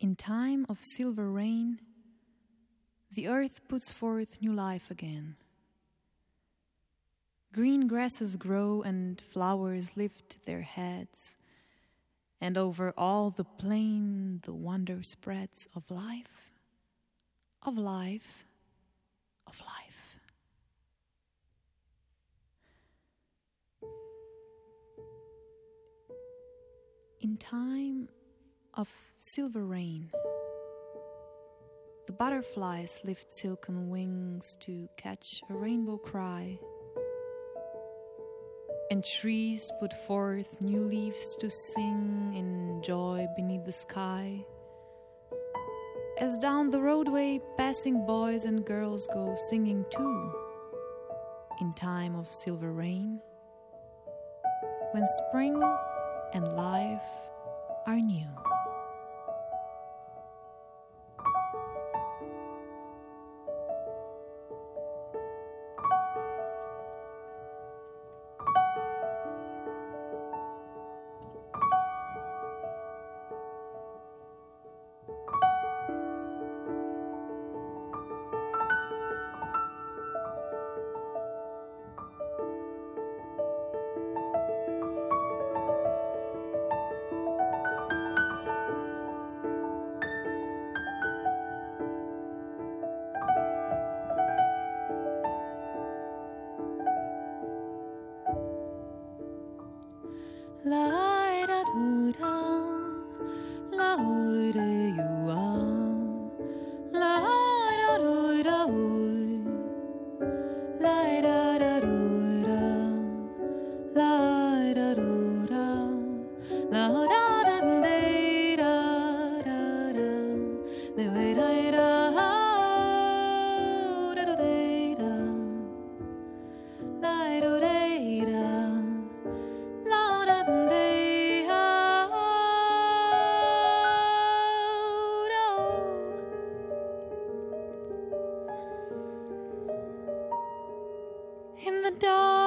In time of silver rain, the earth puts forth new life again. Green grasses grow and flowers lift their heads, and over all the plain the wonder spreads of life, of life, of life. In time of silver rain, the butterflies lift silken wings to catch a rainbow cry, and trees put forth new leaves to sing in joy beneath the sky. As down the roadway, passing boys and girls go singing too, in time of silver rain, when spring and life are new. In the dark,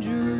drew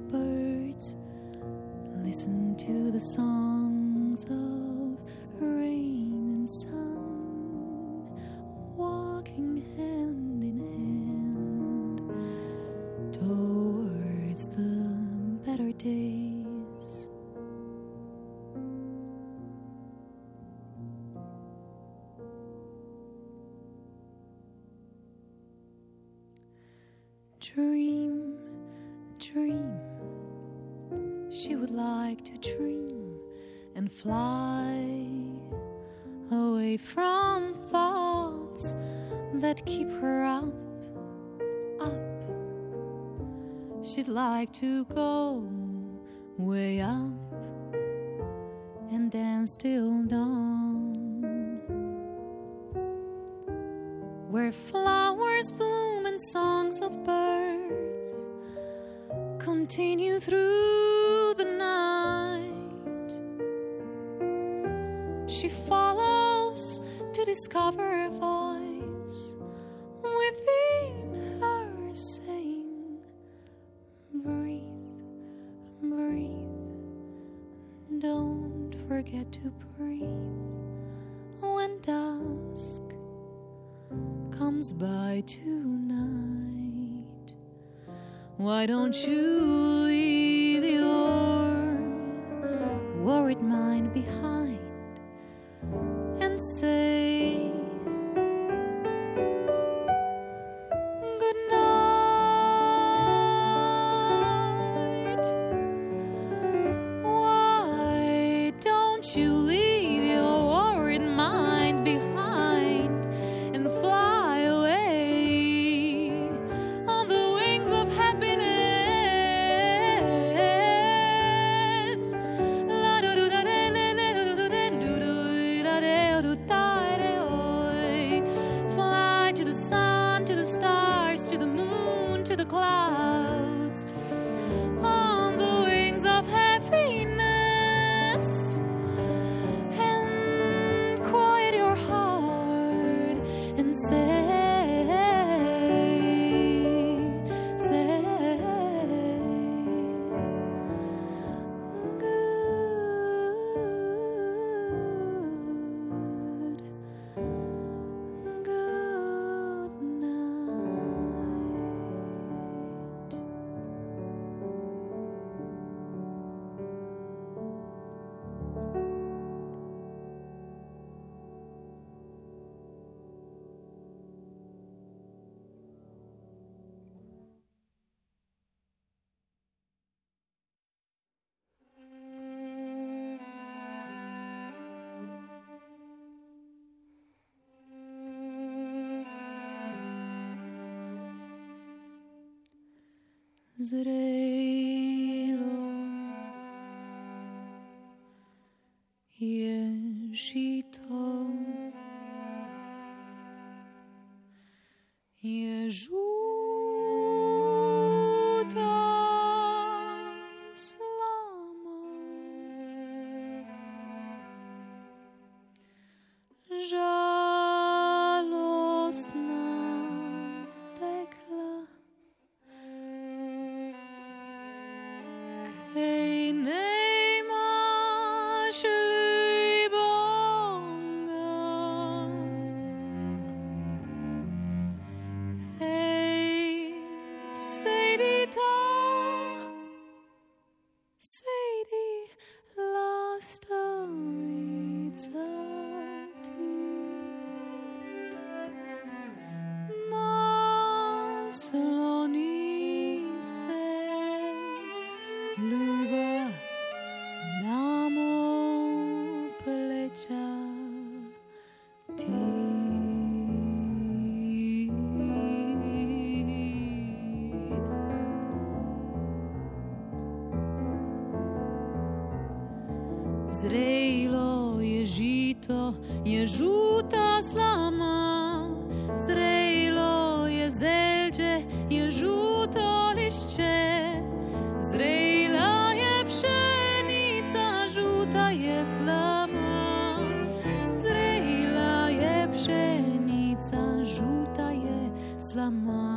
the birds. Listen to the songs of rain and sun, walking from thoughts that keep her up, up. She'd like to go way up and dance till dawn. Where flowers bloom and songs of birds continue through discover a voice within her saying, Breathe, breathe, don't forget to breathe when dusk comes by tonight. Why don't you you Zrelo je žuta slama, zrejlo je zelče, je žuto lišče, zrejla je pšenica, žuta je slama, zrejla je pšenica, žuta je slama.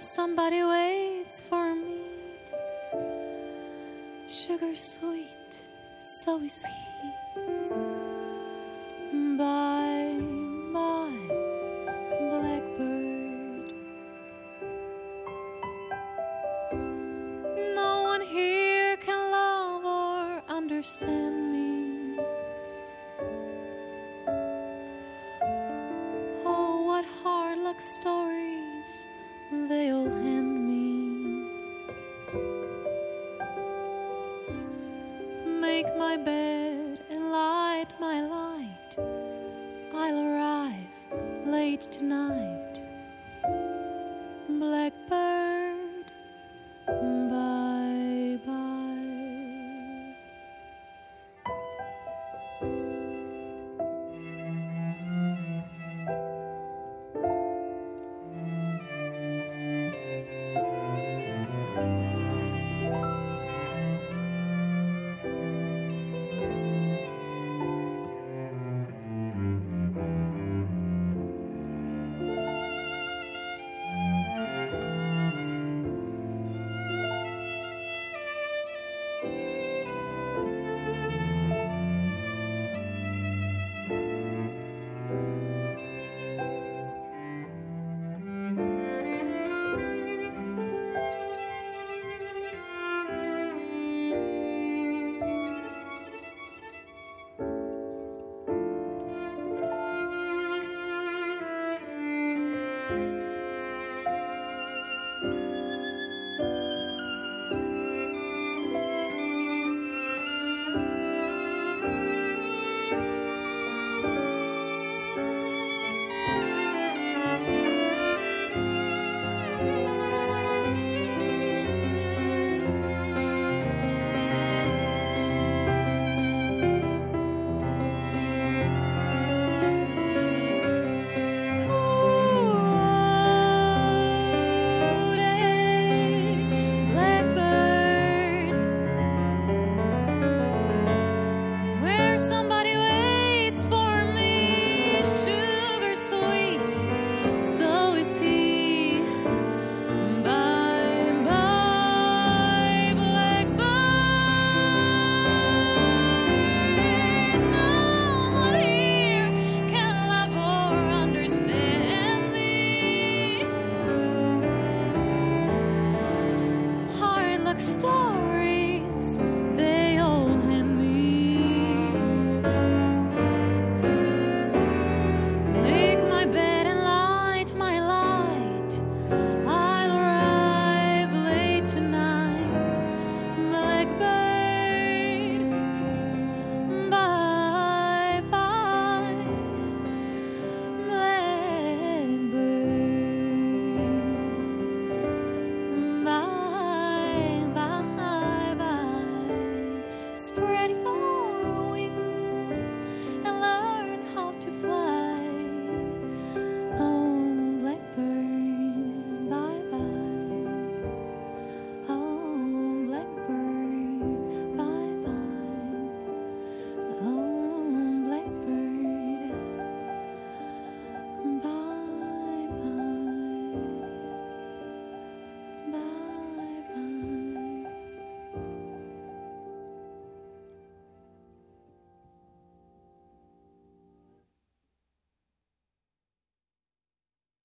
Somebody waits for me. Sugar sweet, so is he. Bye, bye, blackbird. No one here can love or understand me. Oh, what hard luck stories my bed